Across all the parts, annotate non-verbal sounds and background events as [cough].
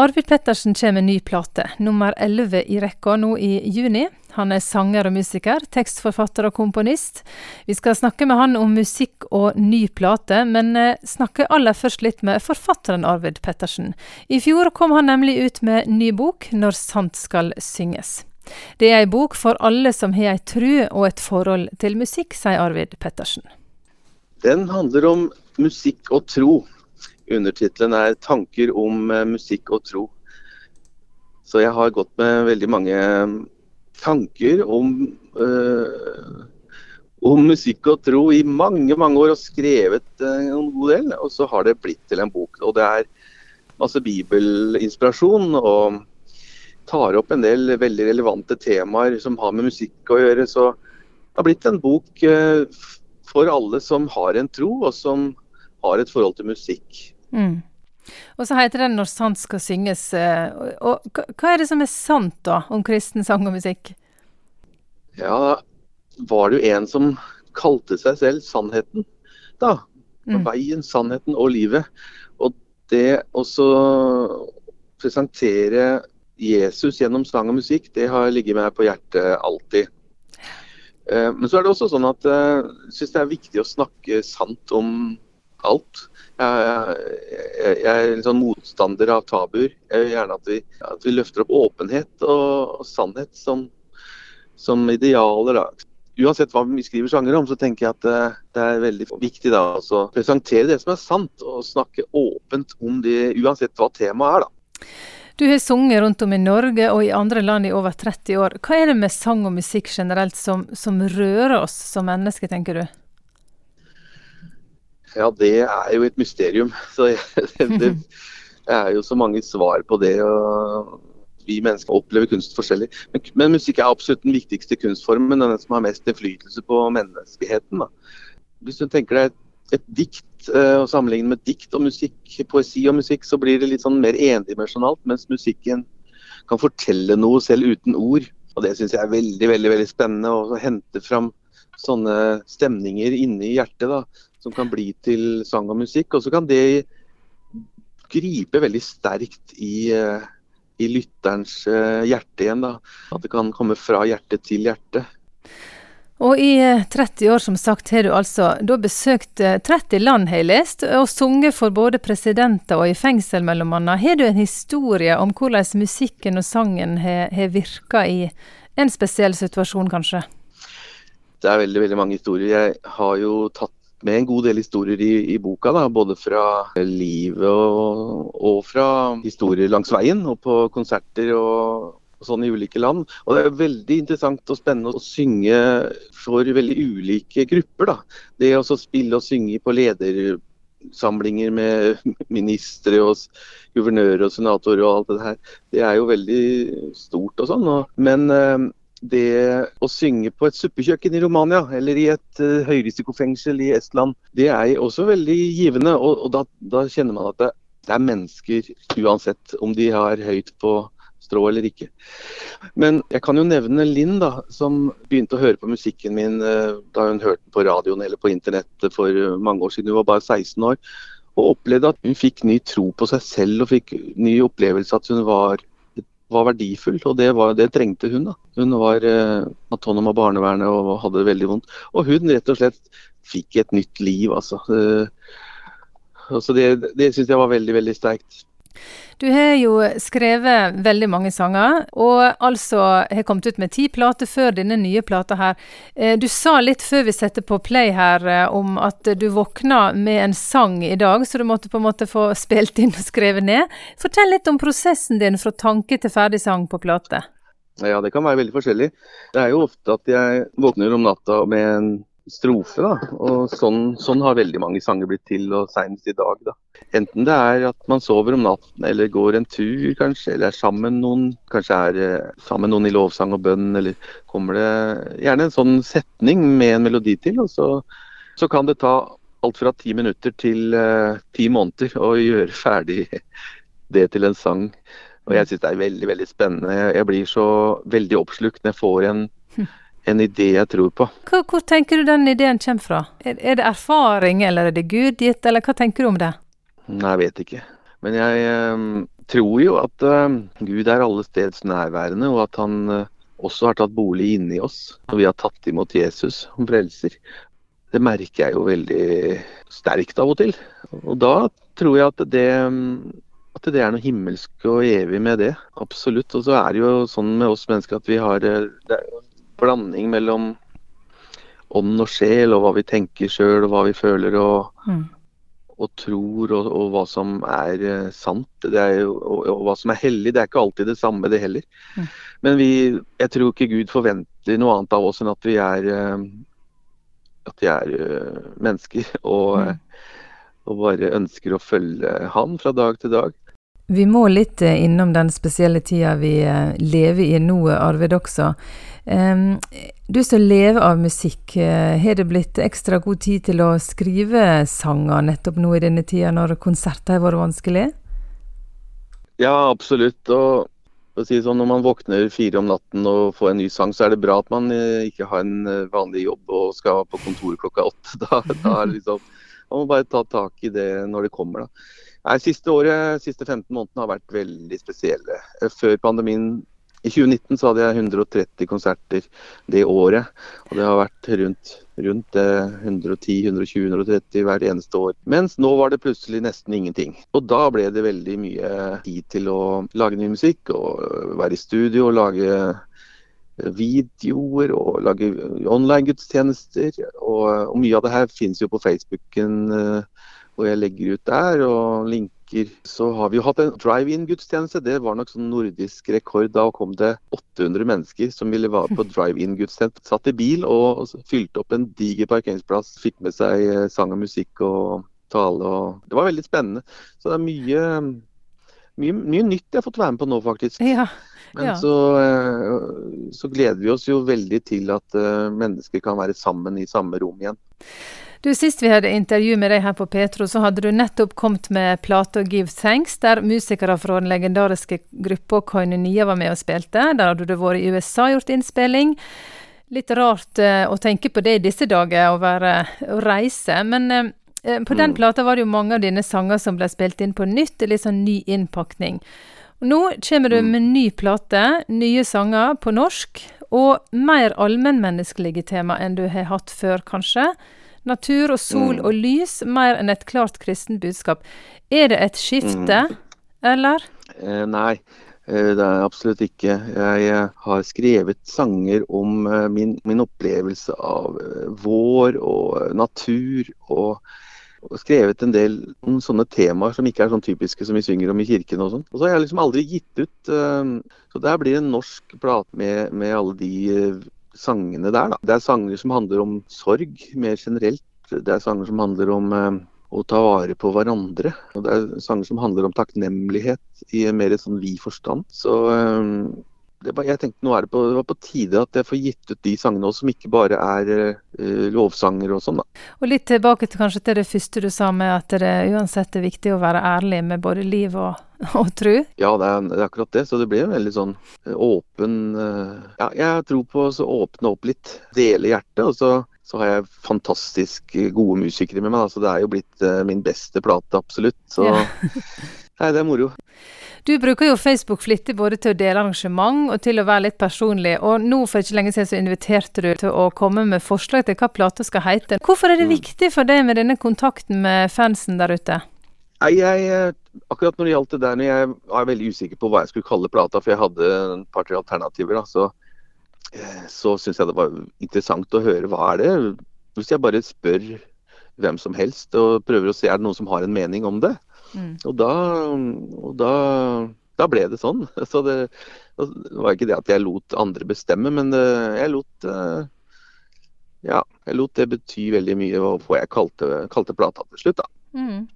Arvid Pettersen kommer med ny plate, nummer elleve i rekka nå i juni. Han er sanger og musiker, tekstforfatter og komponist. Vi skal snakke med han om musikk og ny plate, men eh, snakke aller først litt med forfatteren Arvid Pettersen. I fjor kom han nemlig ut med ny bok, 'Når sant skal synges'. Det er ei bok for alle som har ei tru og et forhold til musikk, sier Arvid Pettersen. Den handler om musikk og tro. Undertittelen er 'Tanker om eh, musikk og tro'. Så jeg har gått med veldig mange eh, tanker om, øh, om musikk og tro i mange mange år og skrevet en god del. Og så har det blitt til en bok. Og det er masse bibelinspirasjon og tar opp en del veldig relevante temaer som har med musikk å gjøre. Så det har blitt en bok for alle som har en tro, og som har et forhold til musikk. Mm. Og så heter den 'Når sant skal synges'. Eh, og hva er det som er sant da, om kristen sang og musikk? Ja, var det jo en som kalte seg selv Sannheten, da. Mm. Veien, sannheten og livet. Og det å presentere Jesus gjennom sang og musikk, det har ligget meg på hjertet alltid. Eh, men så er det også sånn at eh, jeg syns det er viktig å snakke sant om alt. Jeg, jeg, jeg er en sånn motstander av tabuer. Jeg vil gjerne at vi, at vi løfter opp åpenhet og, og sannhet som, som, idealer. da. Uansett hva vi skriver sanger om, så tenker jeg at det, det er veldig viktig da, å presentere det som er sant, og snakke åpent om det, uansett hva temaet er. da. Du har sunget rundt om i Norge og i andre land i over 30 år. Hva er det med sang og musikk generelt som, som rører oss som mennesker, tenker du? Ja, det er jo et mysterium. [laughs] Så det, det, er jo så mange svar på det. og Vi mennesker opplever kunst forskjellig. Men, men musikk er absolutt den viktigste kunstformen. Den som har mest innflytelse på menneskeheten. Da. Hvis du tenker deg et, et dikt uh, og sammenligner med dikt og musikk, poesi og musikk, så blir det litt sånn mer endimensjonalt. Mens musikken kan fortelle noe selv uten ord. Og Det syns jeg er veldig veldig, veldig spennende. Å hente fram sånne stemninger inni hjertet. da, som kan bli til sang og musikk. Og så kan det gripe veldig sterkt i, eh, i lytterens eh, hjerte igjen. da. At det kan komme fra hjerte til hjerte. Og i 30 eh, år, som sagt, har du altså da besøkt 30 land, har jeg lest, og sunget for både presidenter og i fengsel, mellom annet. Har du en historie om hvordan musikken og sangen har, har virka i en spesiell situasjon, kanskje? Det er veldig veldig mange historier. Jeg har jo tatt med en god del historier i, i boka. Da, både fra livet og, og, fra historier langs veien og på konserter og, og, sånn i ulike land. Og Det er veldig interessant og spennende å synge for veldig ulike grupper. Da. Det å spille og synge på ledersamlinger med [laughs] ministre og guvernører og senatorer og alt det her, det er jo veldig stort og sånn. Men eh, det å synge på et suppekjøkken i Romania eller i et uh, høyrisikofengsel i Estland, det er også veldig givende. Og, og da, da, kjenner man at det, det, er mennesker uansett om de har høyt på strå eller ikke. Men jeg kan jo nevne Linn, da, som begynte å høre på musikken min uh, da hun hørte den på radioen eller på internett for mange år siden. Hun var bare 16 år. Og opplevde at hun fikk ny tro på seg selv og fikk ny opplevelse at hun var var verdifull, og det, var, det trengte hun. da. Hun var eh, autonom av barnevernet og hadde det veldig vondt. Og hun rett og slett fikk et nytt liv, altså. Eh, altså det det syns jeg var veldig, veldig sterkt. Du har jo skrevet veldig mange sanger, og altså har kommet ut med ti plater før denne nye plata her. Eh, du sa litt før vi setter på play her eh, om at du våkna med en sang i dag, så du måtte på en måte få [laughs] spilt inn og skrevet ned. Fortell litt om prosessen din fra tanke til ferdig sang på plate. Ja, det kan være veldig forskjellig. Det er jo ofte at jeg våkner om natta med en strofe. da, og Sånn, sånn har veldig mange sanger blitt til, og senest i dag. da. Enten det er at man sover om natten, eller går en tur kanskje, eller er sammen noen. Kanskje er eh, sammen noen i lovsang og bønn, eller kommer det gjerne en sånn setning med en melodi til. og Så, så kan det ta alt fra ti minutter til uh, ti måneder å gjøre ferdig det til en sang. Og jeg syns det er veldig veldig spennende. Jeg blir så veldig oppslukt når jeg får en en idé jeg tror på. Hvor, hvor tenker du den ideen kommer fra? Er, er, det erfaring, eller er det Gud gitt, eller hva tenker du om det? Nei, jeg vet ikke. Men jeg eh, tror jo at eh, Gud er alle steds nærværende, og at han eh, også har tatt bolig inni oss. Og vi har tatt imot Jesus som frelser. Det merker jeg jo veldig sterkt av og til. Og da tror jeg at det, at det er noe himmelsk og evig med det. Absolutt. Og så er det jo sånn med oss mennesker at vi har det er blanding mellom ånd og sjel, og hva vi tenker sjøl, og hva vi føler og, mm. og tror, og, og, hva som er uh, sant er jo, og, og, hva som er hellig. Det er ikke alltid det samme, det heller. Mm. Men vi, jeg tror ikke Gud forventer noe annet av oss enn at vi er, uh, at vi er uh, mennesker. Og, mm. og bare ønsker å følge Han fra dag til dag. Vi må litt innom den spesielle tida vi lever i nå, Arvid også. Du som lever av musikk, uh, har det blitt ekstra god tid til å skrive sanger nettopp nå i denne tida, når konserter har vært vanskelig? Ja, absolutt. Og si sånn, Når man våkner fire om natten og får en ny sang, så er det bra at man ikke har en vanlig jobb og skal på kontor klokka åtte. [laughs] Da, da er det liksom, Man må bare ta tak i det når det kommer. da. Nei, Siste året, siste 15 månedene har vært veldig spesielle. Før pandemien i 2019 så hadde jeg 130 konserter det året. Og det har vært rundt, rundt 110-120-130 hvert eneste år. Mens nå var det plutselig nesten ingenting. Og da ble det veldig mye tid til å lage ny musikk og være i studio og lage videoer og lage online-gudstjenester. Og, og, mye av det her finnes jo på Facebooken, eh, hvor jeg legger ut der. og linker. så har vi jo hatt en drive-in-gudstjeneste. Det var nok sånn nordisk rekord. Da kom det 800 mennesker som ville være på [laughs] drive-in-gudstjeneste. Satt i bil og fylte opp en diger parkeringsplass. Fikk med seg eh, sang og musikk og tale. Og det var veldig spennende. Så det er mye, mye, mye nytt jeg har fått være med på nå, faktisk. Ja. Men så, eh, så, gleder vi oss jo veldig til at eh, mennesker kan være sammen i samme rom igjen. Du, Sist vi hadde intervju med deg her på Petro, så hadde du nettopp kommet med plata 'Give Thanks', der musikere fra den legendariske gruppa Koinonia var med og spilte. Der hadde du vært i USA og gjort innspilling. Litt rart uh, å tenke på det i disse dager, å, være, å reise. Men uh, på den mm. plata var det jo mange av dine sanger som ble spilt inn på nytt, litt sånn ny innpakning. Nå kommer du mm. med ny plate, nye sanger på norsk, og mer allmennmenneskelige tema enn du har hatt før, kanskje. Natur og sol mm. og lys, mer enn et klart kristen budskap. Er det et skifte, mm. eller? Eh, nei, eh, det er absolutt ikke. Jeg eh, har skrevet sanger om eh, min, min opplevelse av vår og natur. og og skrevet en del sånne temaer som ikke er sånn typiske som vi synger om i kirken. og sånn. Og så har jeg liksom aldri gitt ut. Så der blir en norsk plate med, med alle de sangene der. Da. Det er sanger som handler om sorg mer generelt. Det er sanger som handler om eh, å ta vare på hverandre. Og det er sanger som handler om takknemlighet i en et sånn vid forstand. Så eh, var, jeg tenkte nå er det, på, det var på tide at jeg får gitt ut de sangene også, som ikke bare er eh, lovsanger og sånn. da. Og Litt tilbake til kanskje til det første du sa med at det uansett er viktig å være ærlig med både liv og, [laughs] og tro? Ja, det er, det er, akkurat det. Så det blir en veldig sånn uh, åpen uh, Ja, jeg tror på å åpne opp litt, dele hjertet. og så så har jeg fantastisk gode musikere med meg. Da, så det er jo blitt min beste plate, absolutt. Så ja. [laughs] nei, det er moro. Du bruker jo Facebook flittig både til å dele arrangement og til å være litt personlig. Og nå for ikke lenge siden så inviterte du til å komme med forslag til hva plata skal hete. Hvorfor er det mm. viktig for deg med denne kontakten med fansen der ute? Nei, jeg, akkurat når det gjaldt det der, når jeg var veldig usikker på hva jeg skulle kalle plata, for jeg hadde et par-tre alternativer, da, så, eh, så syns jeg det var interessant å høre hva er det Hvis jeg bare spør hvem som helst og prøver å se er det noen som har en mening om det, Mm. Og, da, og da, da, ble det sånn. [laughs] Så det, det, var ikke det at jeg lot andre bestemme, men jeg lot eh, ja, jeg lot det bety veldig mye hva jeg kalte, kalte plata til slutt. da. Mm.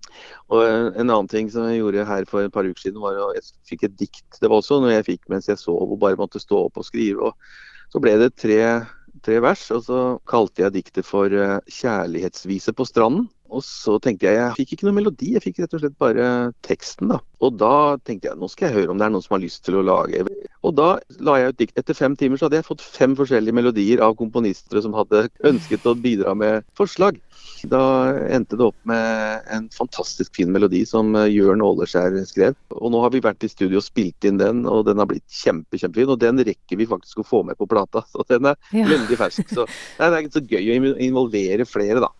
Og En annen ting som jeg gjorde her for et par uker siden, var at jeg fikk et dikt. Det var også noe jeg fikk mens jeg sov og bare måtte stå opp og skrive. og Så ble det tre, tre vers, og så kalte jeg diktet for eh, 'Kjærlighetsvise på stranden'. Og så tenkte jeg jeg fikk ikke noe melodi, jeg fikk rett og slett bare teksten. da. Og da tenkte jeg nå skal jeg høre om det er noen som har lyst til å lage Og da la jeg ut dikt. Etter fem timer så hadde jeg fått fem forskjellige melodier av komponister som hadde ønsket å bidra med forslag. Da endte det opp med en fantastisk fin melodi som eh, Jørn Åleskjær skrev. Og nå har vi vært i studio og spilt inn den, og den har blitt kjempe, kjempefin. Og den rekker vi faktisk å få med på plata, så den er ja. veldig fersk. Så det er så gøy å involvere flere, da.